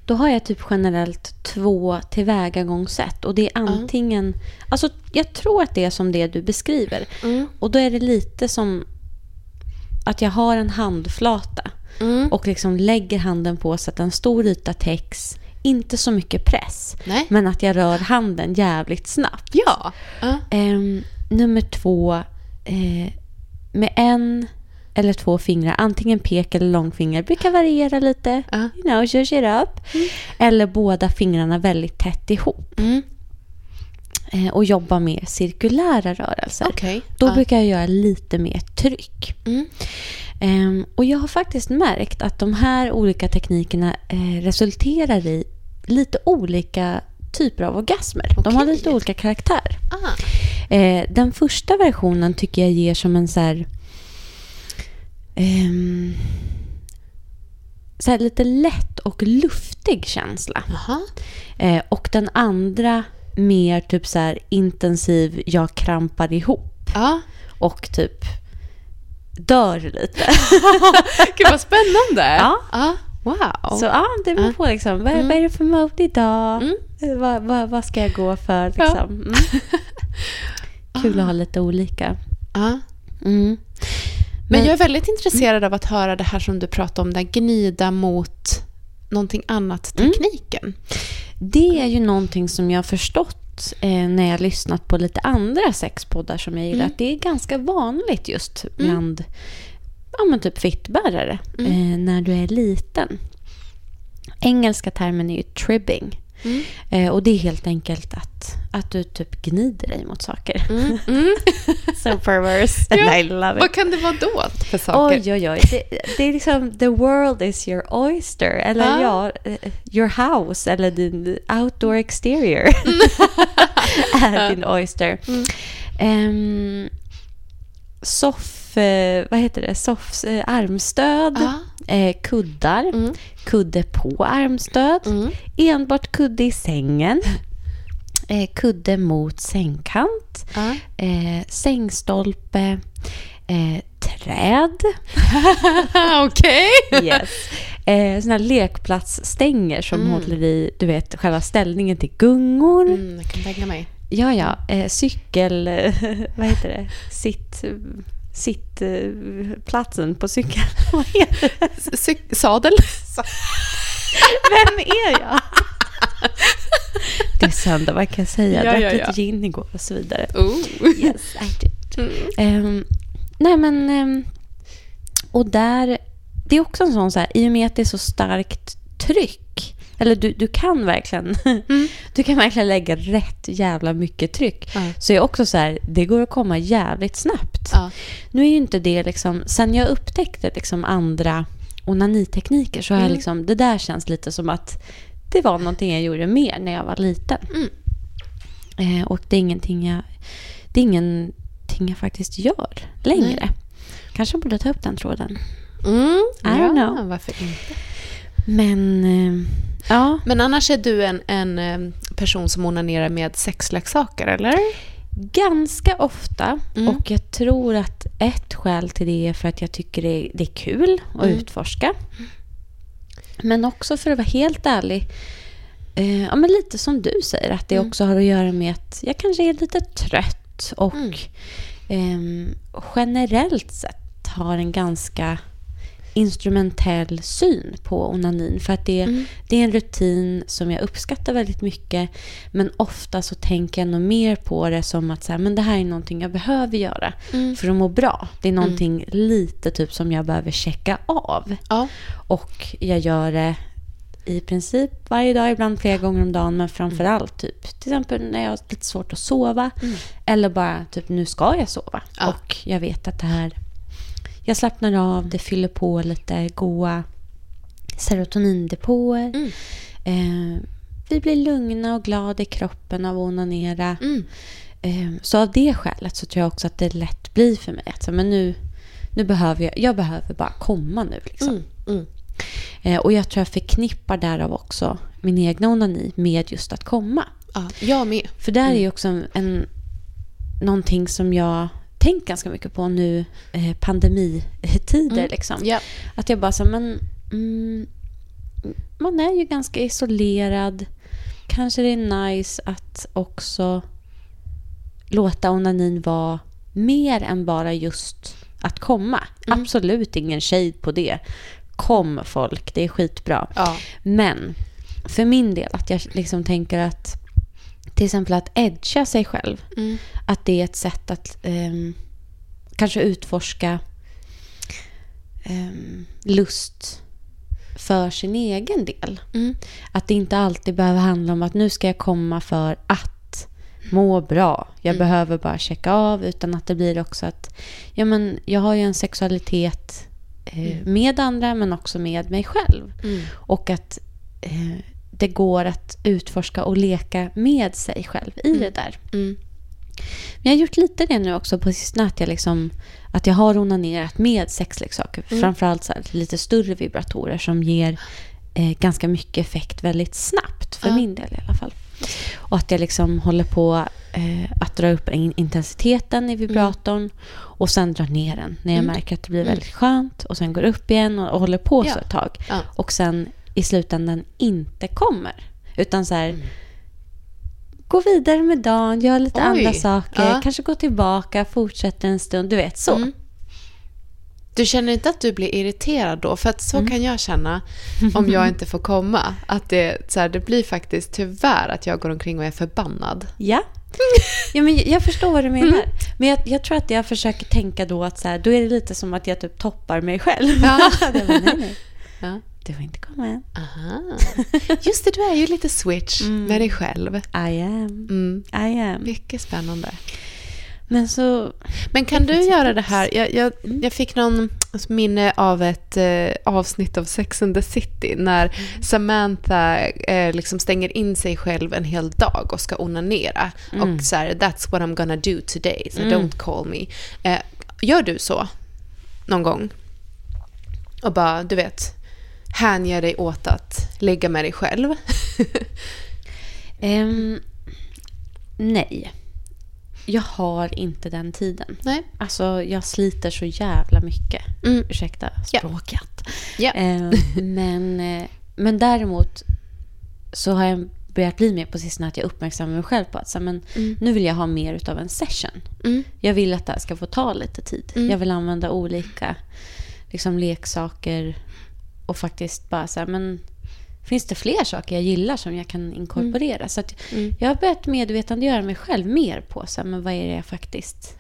Då har jag typ generellt två tillvägagångssätt. Och det är antingen... Alltså jag tror att det är som det du beskriver. Mm. Och då är det lite som att jag har en handflata. Mm. Och liksom lägger handen på så att en stor yta täcks. Inte så mycket press. Nej. Men att jag rör handen jävligt snabbt. Ja. ja. Ehm, nummer två. Eh, med en eller två fingrar, antingen pek eller långfinger, brukar variera lite. Ja. You know, zhuzh it up. Eller båda fingrarna väldigt tätt ihop. Mm. Eh, och jobba med cirkulära rörelser. Okej. Då Ja. brukar jag göra lite mer tryck. Mm. Ehm, och jag har faktiskt märkt att de här olika teknikerna eh, resulterar i lite olika typer av orgasmer. De har lite olika karaktär. Ah. Eh, den första versionen tycker jag ger som en så här, ehm, så här lite lätt och luftig känsla. Eh, och den andra mer typ så här intensiv, jag krampar ihop Ja. och typ dör lite. Gud vad spännande. Ja. ja. Wow. Så ja, det beror på liksom. Vad, vad är det för mode idag? Mm. Eh, Vad, vad, vad ska jag gå för? Liksom? Mm. Kul att ha lite olika. ja. Mm. Men Men- jag är väldigt intresserad av att höra det här som du pratade om, den gnida mot någonting annat Mm. tekniken. Det är ju någonting som jag har förstått eh, när jag har lyssnat på lite andra sexpoddar som jag gillar. Mm. Att det är ganska vanligt just bland ja, men typ fittbärare Mm. eh, när du är liten. Engelska termen är ju tribbing. Mm. Eh, och det är helt enkelt att, att du typ gnider dig mot saker. Mm. Mm. so perverse and Ja, I love it. Vad kan det vara då för saker? Oj, oj, oj. Det, det är liksom the world is your oyster. Eller Ah. ja, eh, your house. Eller din outdoor exterior. är din oyster. Um, soff, eh, vad heter det? Soffs eh, armstöd. Ja. Eh, kuddar. Mm. Kudde på armstöd. Mm. Enbart kudde i sängen. Kudde mot sängkant. Ja. Eh, sängstolpe. Träd. Okej. Yes. Eh, såna här lekplatsstänger som Mm. håller i du vet, själva ställningen till gungor. Mm, jag kan tänka mig. Ja, ja. Eh, cykel... Vad heter det? Sitt... Sitt... Eh, platsen på cykeln. vad heter sadel? Vem är jag? det är söndag, vad kan jag säga? Ja, Drack ja, lite ja. gin igår och så vidare. Oh. Yes, I did. Mm. Ehm, nej, men... ehm, och där... Det är också en sån så här, i och med att det är så starkt tryck. Eller du, du kan verkligen... Du kan verkligen lägga rätt jävla mycket tryck. Ja. Så jag är också så här, det går att komma jävligt snabbt. Ja. Nu är ju inte det liksom... Sen jag upptäckte liksom andra onanitekniker så har jag Mm. liksom... Det där känns lite som att det var någonting jag gjorde mer när jag var liten. Mm. Eh, och det är ingenting jag... Det är ingenting jag faktiskt gör längre. Kanske borde ta upp den tråden. Mm. I don't know. Varför inte? Men... Eh, ja. Men annars är du en, en eh, person som onanerar med sexleksaker, eller? Ganska ofta. Mm. Och jag tror att ett skäl till det är för att jag tycker det är, det är kul att Mm. utforska. Men också för att vara helt ärlig. Eh, ja, men lite som du säger, att det Mm. också har att göra med att jag kanske är lite trött och ehm, generellt sett har en ganska instrumentell syn på onanin. För att det, Mm. det är en rutin som jag uppskattar väldigt mycket. Men ofta så tänker jag nog mer på det som att så här, men det här är någonting jag behöver göra Mm. för att må bra. Det är någonting lite typ som jag behöver checka av. Ja. Och jag gör det i princip varje dag, ibland flera gånger om dagen. Men framför allt typ, till exempel när jag har lite svårt att sova. Mm. Eller bara typ, nu ska jag sova. Ja. Och jag vet att det här, jag slappnar av, det fyller på lite goa serotonindepåer. Mm. Eh, vi blir lugna och glada i kroppen av att onanera. Mm. eh, så av det skälet så tror jag också att det lätt blir för mig att men nu, nu behöver jag, jag behöver bara komma nu. Liksom. Mm. Mm. Eh, och jag tror jag förknippar därav också min egna onani med just att komma. Ja, jag med. För där är ju också en, en, någonting som jag tänkt ganska mycket på nu, eh, pandemitider. Mm. Liksom. Ja. Att jag bara så, men mm, man är ju ganska isolerad. Kanske det är nice att också låta onanin vara mer än bara just att komma. Mm. Absolut ingen shade på det. Kom folk, det är skitbra. Ja. Men för min del, att jag liksom tänker att till exempel att edga sig själv. Mm. Att det är ett sätt att ehm, kanske utforska ehm, lust för sin egen del. Mm. Att det inte alltid behöver handla om att nu ska jag komma för att må bra. Jag behöver bara checka av. Utan att det blir också att ja, men jag har ju en sexualitet eh, med andra men också med mig själv. Mm. Och att eh, det går att utforska och leka med sig själv i det där. Mm. Men jag har gjort lite det nu också på sistone. Att jag, liksom, att jag har onanerat med sexleksaker. Mm. Framförallt så här, lite större vibratorer som ger eh, ganska mycket effekt väldigt snabbt. För Ja. min del i alla fall. Och att jag liksom håller på eh, att dra upp in- intensiteten i vibratorn. Och sen dra ner den när jag Mm. märker att det blir väldigt skönt. Och sen går upp igen och, och håller på Ja. så ett tag. Ja. Och sen i slutändan inte kommer. Utan så här, Mm. gå vidare med dagen, gör lite Oj. andra saker, Ja. kanske gå tillbaka, fortsätter en stund. Du vet, så. Mm. Du känner inte att du blir irriterad då? För att så Mm. kan jag känna om jag inte får komma. Att det, så här, det blir faktiskt tyvärr att jag går omkring och är förbannad. Ja. ja men jag förstår vad du menar. Mm. Men jag, jag tror att jag försöker tänka då att så här, då är det lite som att jag typ toppar mig själv. Ja. nej, nej. Ja. Du får inte komma än. Aha. Just det, du är ju lite switch med dig själv. I am. Mm. I am. Mycket spännande. Men så... Men kan du göra det här? Jag, jag, jag fick någon minne av ett eh, avsnitt av Sex and the City när Samantha eh, liksom stänger in sig själv en hel dag och ska onanera. Och så här, that's what I'm gonna do today, so don't call me. Eh, gör du så någon gång? Och bara, du vet, hänger dig åt att ligga med dig själv? ehm, nej. Jag har inte den tiden. Nej. Alltså, jag sliter så jävla mycket. Mm. Ursäkta Ja. språket. Ja. Eh, men, eh, men däremot så har jag börjat bli mer på sistone att jag uppmärksammar mig själv på att så, men, nu vill jag ha mer utav en session. Mm. Jag vill att det här ska få ta lite tid. Mm. Jag vill använda olika liksom, leksaker och faktiskt bara så här, men finns det fler saker jag gillar som jag kan inkorporera? Så att Mm. jag har börjat medvetandegöra mig själv mer på så här, men vad är det jag faktiskt...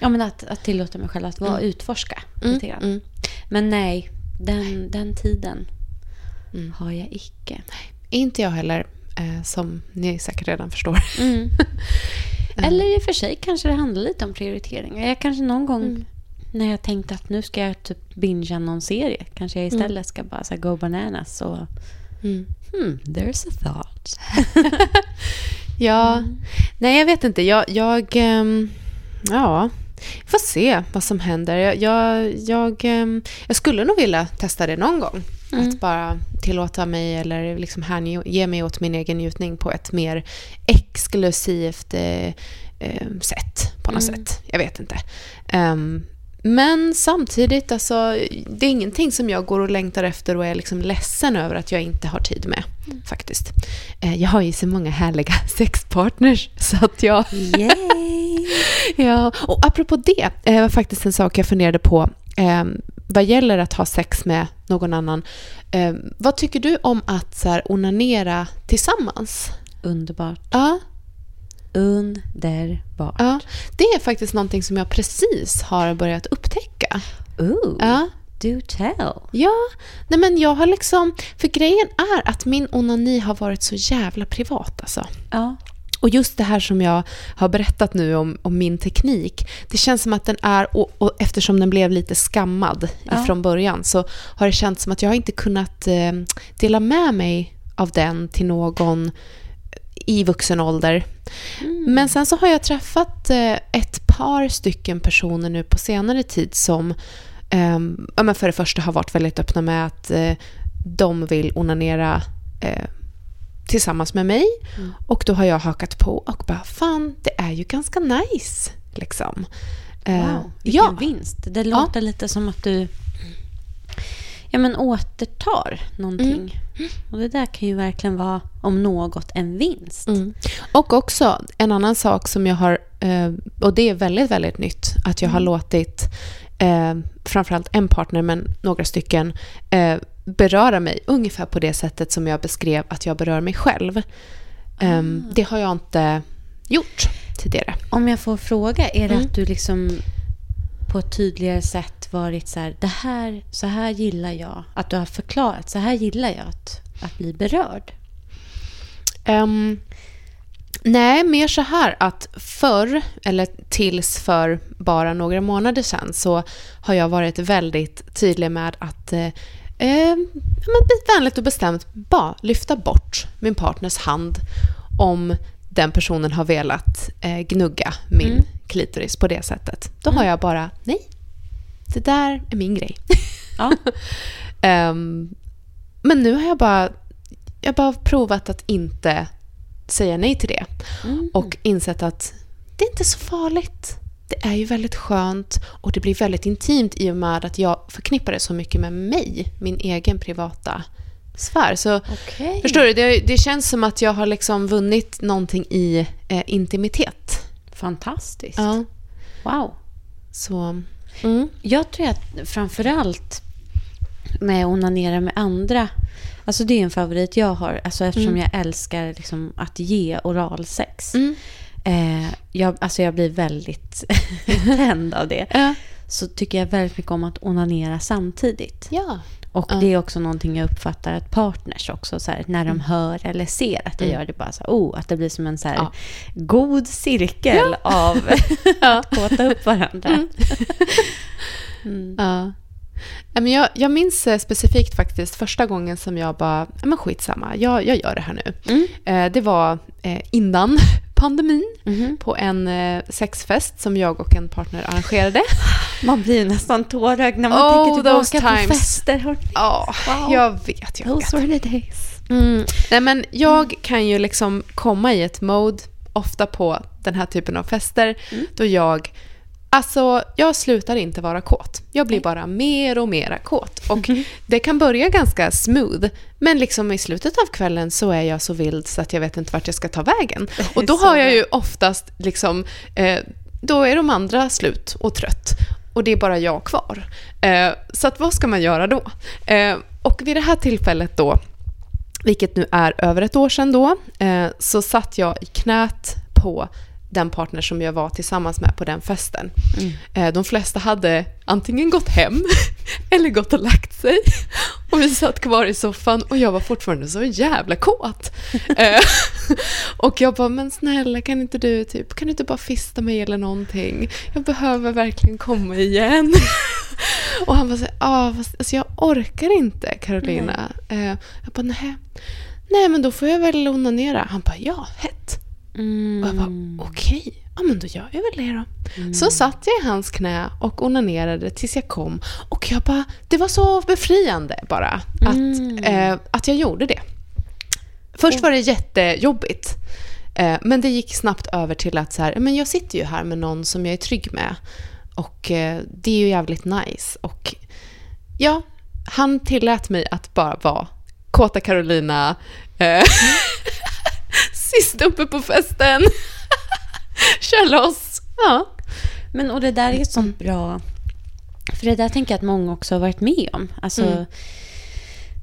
Ja, men att, att tillåta mig själv att vara, utforska lite grann. Mm. Men nej, den, den tiden Mm. har jag icke. Inte jag heller, eh, som ni säkert redan förstår. Mm. Eller i och för sig kanske det handlar lite om prioriteringar. Jag kanske någon gång när jag tänkte att nu ska jag typ bingea någon serie. Kanske jag istället ska bara så här, go bananas och Mm. hmm, there's a thought. Ja, nej jag vet inte. Jag, jag ehm, ja, får se vad som händer. Jag, jag, jag, ehm, jag skulle nog vilja testa det någon gång. Att bara tillåta mig eller liksom hänge, ge mig åt min egen njutning på ett mer exklusivt eh, eh, sätt på något sätt. Jag vet inte. Ehm, men samtidigt, alltså, det är ingenting som jag går och längtar efter och är liksom ledsen över att jag inte har tid med. Faktiskt. Eh, Jag har ju så många härliga sexpartners så att jag... Yay! Ja, och apropå det eh, var faktiskt en sak jag funderade på eh, vad gäller att ha sex med någon annan. Eh, vad tycker du om att så här, onanera tillsammans? Underbart. Ja, Underbart. ja, det är faktiskt någonting som jag precis har börjat upptäcka. Ooh, Ja. do tell. Ja, nej men jag har liksom... För grejen är att min onani har varit så jävla privat alltså. Ja. Och just det här som jag har berättat nu om, om min teknik, det känns som att den är, och, och eftersom den blev lite skammad Ja. från början, så har det känts som att jag inte kunnat eh, dela med mig av den till någon i vuxen ålder. Men sen så har jag träffat eh, ett par stycken personer nu på senare tid som eh, ja, för det första har varit väldigt öppna med att eh, de vill onanera eh, tillsammans med mig. Mm. Och då har jag hakat på och bara, fan, det är ju ganska nice. Liksom. Wow, vilken ja, vinst. Det låter lite som att du ja, men återtar någonting. Mm. Och det där kan ju verkligen vara, om något, en vinst. Mm. Och också en annan sak som jag har, eh, och det är väldigt, väldigt nytt, att jag har låtit eh, framförallt en partner, men några stycken, eh, beröra mig ungefär på det sättet som jag beskrev att jag berör mig själv. Ehm, Det har jag inte gjort tidigare. Om jag får fråga, är det Mm. att du liksom på ett tydligare sätt varit så här, det här, så här gillar jag, att du har förklarat, så här gillar jag att, att bli berörd? Um, nej, mer så här att förr, eller tills för bara några månader sedan, så har jag varit väldigt tydlig med att eh, eh, men vänligt och bestämt bara lyfta bort min partners hand om den personen har velat eh, gnugga min Mm klitoris på det sättet. Då har jag bara, nej, det där är min grej. Ja. Ehm, men nu har jag bara, jag bara provat att inte säga nej till det. Mm. Och insett att det är inte så farligt. Det är ju väldigt skönt och det blir väldigt intimt i och med att jag förknippar det så mycket med mig, min egen privata sfär. Så Okej. förstår du, det, det känns som att jag har liksom vunnit någonting i eh, intimitet. Fantastiskt. Ja, Wow. så... Mm. Jag tror att framförallt med att onanera med andra, alltså det är en favorit jag har, alltså eftersom jag älskar liksom att ge oralsex. Mm. Eh, jag, alltså jag blir väldigt tänd av det. Ja. Så tycker jag väldigt mycket om att onanera samtidigt. ja. Och Ja. det är också någonting jag uppfattar att partners också, så här, när de hör eller ser att jag Mm. gör det bara så här, oh, att det blir som en så här Ja. god cirkel av att kåta upp varandra. Mm. Ja. Ja, Men jag, jag minns eh, specifikt faktiskt första gången som jag bara, ja men skitsamma, jag, jag gör det här nu. Mm. Eh, det var eh, innan pandemin Mhm. på en eh, sexfest som jag och en partner arrangerade. Man blir nästan tårögd när man Oh, tänker tillbaka på times. fester. hörni. Ja, Wow. jag vet, jag vet. Those were the days. Mm. Nej, men jag kan ju liksom komma i ett mode, ofta på den här typen av fester, Mm. då jag Alltså, jag slutar inte vara kåt. Jag blir bara mer och mera kåt. Och det kan börja ganska smooth, men liksom i slutet av kvällen så är jag så vild så att jag vet inte vart jag ska ta vägen. Och då har jag ju oftast liksom, eh, då är de andra slut och trött. Och det är bara jag kvar. Eh, så att vad ska man göra då? Eh, och vid det här tillfället då, vilket nu är över ett år sedan då, eh, så satt jag i knät på den partner som jag var tillsammans med på den festen. Mm. Eh, de flesta hade antingen gått hem eller gått och lagt sig. Och vi satt kvar i soffan och jag var fortfarande så jävla kåt. Eh, och jag bara, men snälla kan inte du typ, kan du inte bara fista mig eller någonting? Jag behöver verkligen komma igen. Och han bara, ah, fast, alltså jag orkar inte Carolina. Eh, jag bara, nej. Nej men då får jag väl onanera. Han bara, ja, hett. Mm. Och jag bara, okej, ja men då gör jag väl det då. Så satt jag i hans knä och onanerade tills jag kom. Och jag bara, det var så befriande bara att, Mm. eh, att jag gjorde det. Först var det jättejobbigt. Eh, men det gick snabbt över till att så här, men jag sitter ju här med någon som jag är trygg med. Och eh, det är ju jävligt nice. Och ja, han tillät mig att bara vara Kåta Carolina. Eh, sist uppe på festen. Kör loss. Ja. Men och det där är ett sånt bra... För det där tänker jag att många också har varit med om. Alltså, Mm.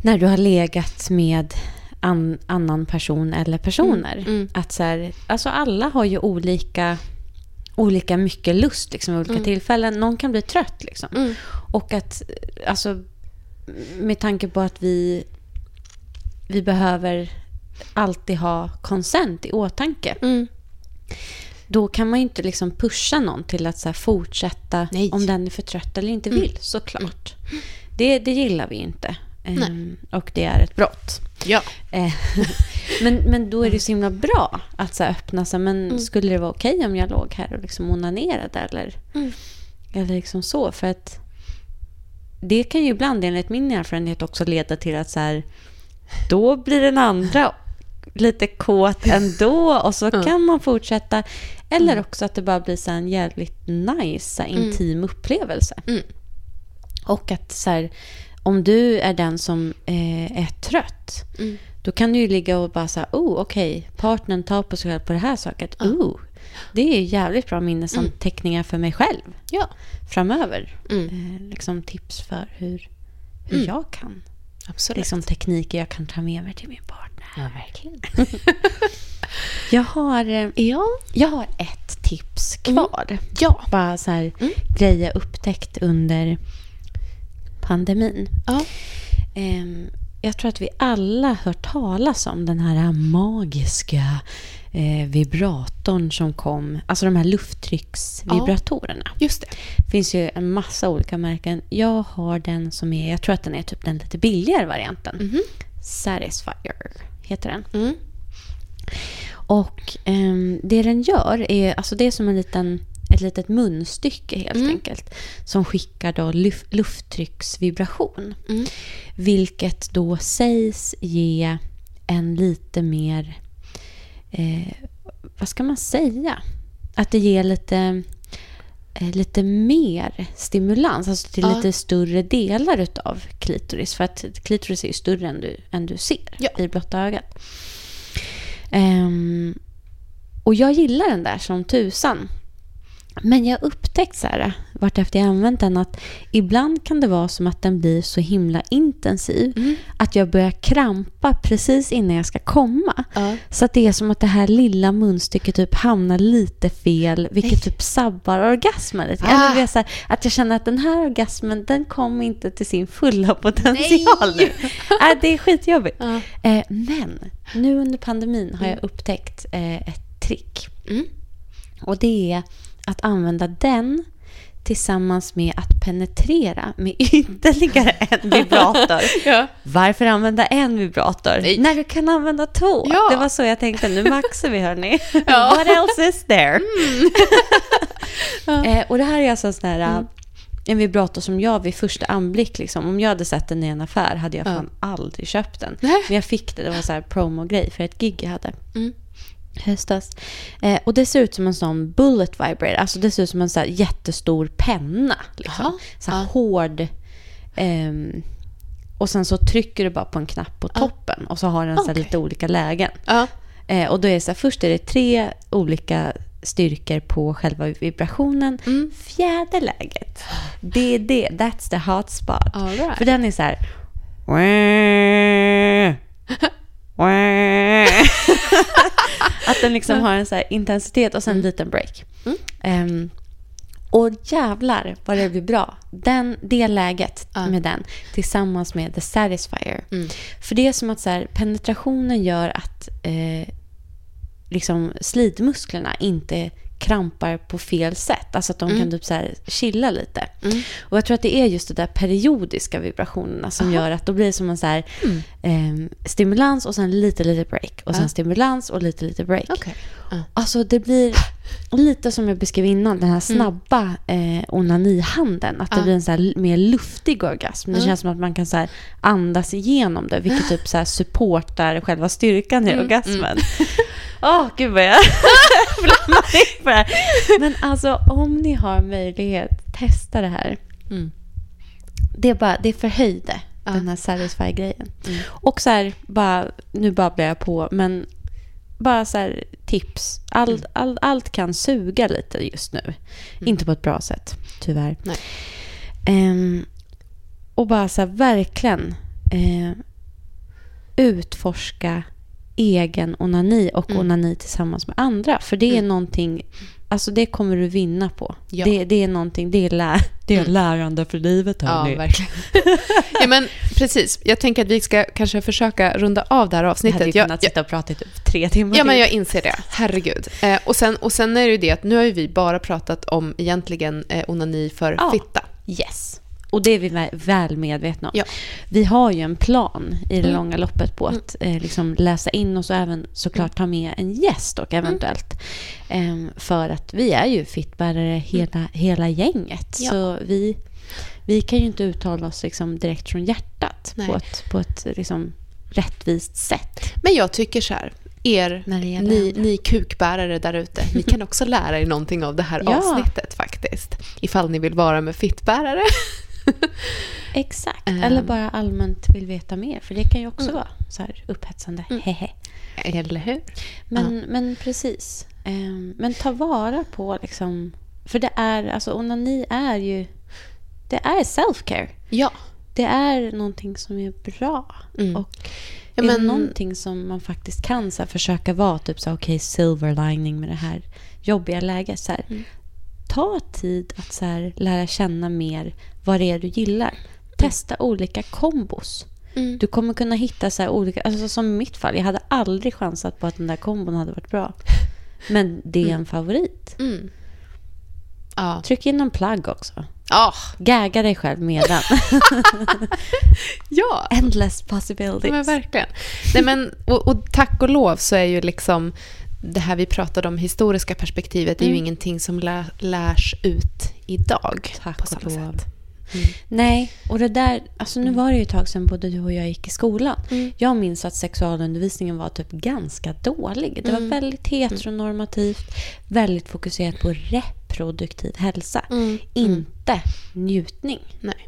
när du har legat med an, annan person eller personer. Mm, mm. Att så här, alltså alla har ju olika, olika mycket lust liksom, vid olika Mm. tillfällen. Någon kan bli trött liksom. Mm. Och att, alltså, med tanke på att vi, vi behöver alltid ha konsent i åtanke. Mm. Då kan man ju inte liksom pusha någon till att så fortsätta Nej. om den är för trött eller inte Mm. vill, såklart. Det, det gillar vi inte. Nej. Ehm, och det är ett brott. Ja. Eh, men, men då är det så himla bra att så öppna sig. Men Mm. skulle det vara okej om jag låg här och liksom onanerade eller, Mm. eller liksom så? För att det kan ju ibland enligt min erfarenhet också leda till att så här, då blir den andra lite kåt ändå och så kan man fortsätta. Eller Mm. också att det bara blir så en jävligt nice, här, intim upplevelse. Mm. Och att så här, om du är den som eh, är trött, Mm. då kan du ju ligga och bara säga, oh okej, partnern tar på sig själv på det här saket. Oh, det är jävligt bra minnesanteckningar för mig själv Ja. framöver. Mm. Eh, liksom tips för hur, hur Mm. jag kan, Absolut. liksom tekniker jag kan ta med mig till min partner. Ja, verkligen. Jag har, eh, Ja. jag har ett tips kvar. Ja. Bara så här Mm. grejer jag upptäckt under pandemin. Ja. Ehm, jag tror att vi alla hört talas om den här magiska eh, vibratorn som kom. Alltså de här lufttrycksvibratorerna. Just det. Det finns ju en massa olika märken. Jag har den som är, jag tror att den är typ den lite billigare varianten. Mhm. Satisfyer heter den. Mm. Och ehm, det den gör är, alltså det är som en liten, ett litet munstycke helt Mm. enkelt. Som skickar då luf, lufttrycksvibration. Mm. Vilket då sägs ge en lite mer, eh, vad ska man säga? Att det ger lite, eh, lite mer stimulans, alltså till Ja. lite större delar utav klitoris. För att klitoris är ju större än du, än du ser Ja. i blotta ögat. Ehm, och jag gillar den där som tusan. Men jag har upptäckt så här, vartefter jag använt den, att ibland kan det vara som att den blir så himla intensiv Mm. att jag börjar krampa precis innan jag ska komma. Ja. Så att det är som att det här lilla munstycket typ hamnar lite fel, vilket typ sabbar orgasmen lite. Ah. Det är så här, att jag känner att den här orgasmen, den kom inte till sin fulla potential Nej. nu. Äh, det är skitjobbigt. Ja. Eh, men nu under pandemin har jag upptäckt eh, ett trick. Mm. Och det är att använda den tillsammans med att penetrera med ytterligare en vibrator. Ja. Varför använda en vibrator Nej. när du kan använda två? Ja. Det var så jag tänkte. Nu maxar vi, hörni. Ja. What else is there? Ja. eh, och det här är alltså sån här, Mm. en vibrator som jag vid första anblick, liksom, om jag hade sett den i en affär hade jag Ja. fan aldrig köpt den. Nej. Men jag fick det, det var så här promo-grej för ett gig jag hade Mm. Höstas. Eh, och det ser ut som en sån bullet vibrator. Alltså det ser ut som en så här jättestor penna. Liksom. Jaha. Så Ja. hård. ehm, och sen så trycker du bara på en knapp på Ja. toppen. Och så har den så här Okej. lite olika lägen. Ja. Eh, och då är det så här, först är det tre olika styrkor på själva vibrationen. Mm. Fjärde läget, det är det. That's the hot spot. Right. För den är så här... att den liksom har en så här intensitet och sen en liten break. Mm. Ehm, och jävlar vad det blir bra. Den, det läget Ja. med den tillsammans med The Satisfyer. Mm. För det är som att så här, penetrationen gör att eh, liksom slidmusklerna inte krampar på fel sätt. Alltså att de kan typ så här chilla lite. Mm. Och jag tror att det är just de där periodiska vibrationerna som Aha. gör att då blir det som en så här, eh, stimulans och sen lite, lite break. Och sen Ja. stimulans och lite, lite break. Okej. Ja. Alltså det blir lite som jag beskrev innan, den här snabba eh, onanihandeln. Att det Ja. blir en så här mer luftig orgasm. Det Ja. känns som att man kan så här andas igenom det, vilket typ så här supportar själva styrkan i Mm, orgasmen. Åh, gud vad jag flammar på det här. Men alltså om ni har möjlighet, testa det här. Mm. Det, är bara, det förhöjde Ja. den här Satisfy-grejen. Mm. Och så här, bara, nu babblar jag på, men bara så här tips. Allt, Mm. all, allt kan suga lite just nu. Inte på ett bra sätt, tyvärr. Ehm, och bara så här, verkligen eh, utforska egen onani och Mm. onani tillsammans med andra. För det är Mm. någonting, alltså det kommer du vinna på. Ja. Det, det är någonting, det är, lä, det är Mm. lärande för livet. Ja, hörni. verkligen. ja, men precis. Jag tänker att vi ska kanske försöka runda av det här avsnittet. hade ju Jag- kunnat jag- sitta och prata i typ tre timmar Ja, men jag inser det. Herregud. Eh, och, sen, och sen är det ju det att nu har ju vi bara pratat om egentligen eh, onani för Ja. fitta. Yes. Och det är vi vä- väl medvetna om. Ja. Vi har ju en plan i det Mm. långa loppet på att eh, liksom läsa in och så även såklart ta med en gäst och eventuellt. Ehm, för att vi är ju fittbärare hela, hela gänget. Ja. Så vi, vi kan ju inte uttala oss liksom direkt från hjärtat Nej. på ett, på ett liksom rättvist sätt. Men jag tycker så här, er, ni, ni kukbärare där ute, ni kan också lära er någonting av det här Ja. avsnittet faktiskt. Ifall ni vill vara med fittbärare. Exakt. Ehm. Eller bara allmänt vill veta mer. För det kan ju också Mm. vara så här upphetsande. Mm. Hehe. Eller hur? Men, men precis. Ehm, men ta vara på liksom... För det är, alltså onani är ju... Det är self-care. Ja. Det är någonting som är bra. Mm. Och Ja, är det men- någonting som man faktiskt kan så här, försöka vara typ så okej, silver lining med det här jobbiga läget. Så här, Mm. Ta tid att så här, lära känna mer vad det är du gillar. Testa olika kombos. Mm. Du kommer kunna hitta så olika, alltså som i mitt fall, jag hade aldrig chansat på att den där kombon hade varit bra. Men det är en favorit. Mm. Ja. Tryck in en plagg också. Ah, Gagga dig själv med den. ja. Endless possibilities. Men verkligen. Nej, men, och, och tack och lov så är ju liksom det här vi pratade om, historiska perspektivet, är ju Mm. ingenting som lä, lärs ut idag Tack på samma sätt. Nej, och det där, alltså nu var det ju ett tag sedan både du och jag gick i skolan. Mm. Jag minns att sexualundervisningen var typ ganska dålig. Det var Mm. väldigt heteronormativt, väldigt fokuserat på reproduktiv hälsa. Mm. Inte njutning. Nej.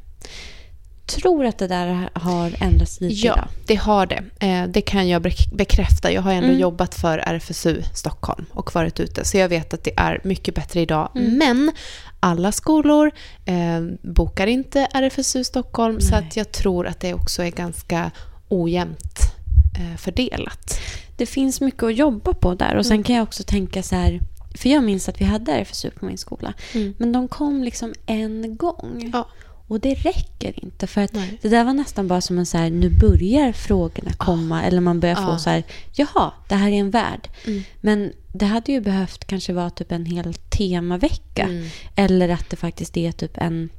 Tror att det där har ändrats lite Ja, idag. det har det. Eh, det kan jag bek- bekräfta. Jag har ändå Mm. jobbat för RFSU Stockholm och varit ute, så jag vet att det är mycket bättre idag. Mm. Men alla skolor eh, bokar inte RFSU Stockholm, så Nej. att jag tror att det också är ganska ojämnt eh, fördelat. Det finns mycket att jobba på där. Och sen Mm. kan jag också tänka så här, för jag minns att vi hade RFSU på min skola. Men de kom liksom en gång. Ja. Och det räcker inte. För att Nej. det där var nästan bara som en så här, nu börjar frågorna komma. Eller man börjar få Ah. så här, jaha, det här är en värld. Mm. Men det hade ju behövt kanske vara typ en hel temavecka. Mm. Eller att det faktiskt är typ en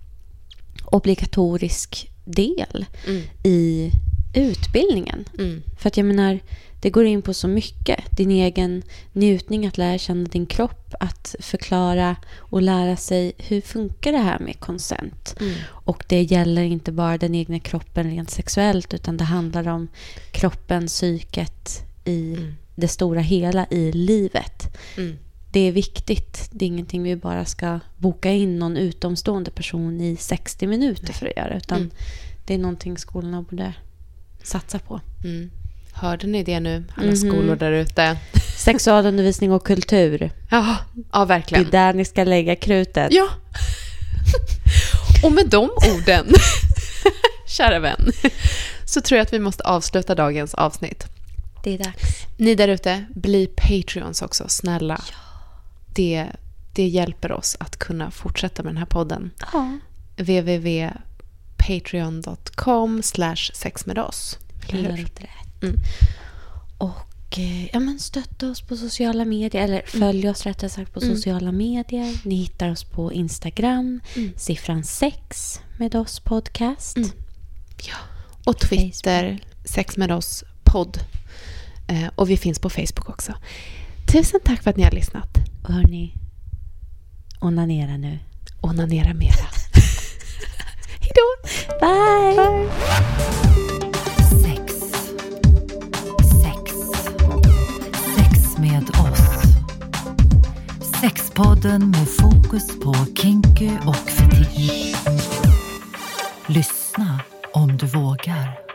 obligatorisk del Mm. i utbildningen. Mm. För att jag menar, det går in på så mycket. Din egen njutning, att lära känna din kropp, att förklara och lära sig hur funkar det här med konsent. Mm. Och det gäller inte bara den egna kroppen rent sexuellt utan det handlar om kroppen, psyket i Mm. det stora hela i livet. Mm. Det är viktigt. Det är ingenting vi bara ska boka in någon utomstående person i 60 minuter för att göra. Utan Mm. det är någonting skolorna borde satsa på. Mm. Hörde ni det nu, alla Mhm. skolor där ute? Sexualundervisning och kultur. Ja, ja Det verkligen. är där ni ska lägga krutet. Ja. Och med de orden, kära vän, så tror jag att vi måste avsluta dagens avsnitt. Det är dags. Ni där ute, bli Patreons också, snälla. Det, det hjälper oss att kunna fortsätta med den här podden. Ja, www.patreon.com slash sex med oss. Eller hur? helt rätt. Mm. Och eh, ja, men stötta oss på sociala medier. Eller följ oss rättare sagt på Mm. sociala medier. Ni hittar oss på Instagram. Mm. Siffran 6 med oss podcast. Mm. Ja. Och Twitter, sex med oss podd. Eh, och vi finns på Facebook också. Tusen tack för att ni har lyssnat. Och hörni, onanera nu. Onanera mera. Hej då! Bye! Med oss. Sexpodden med fokus på kinky och fetisch. Lyssna om du vågar.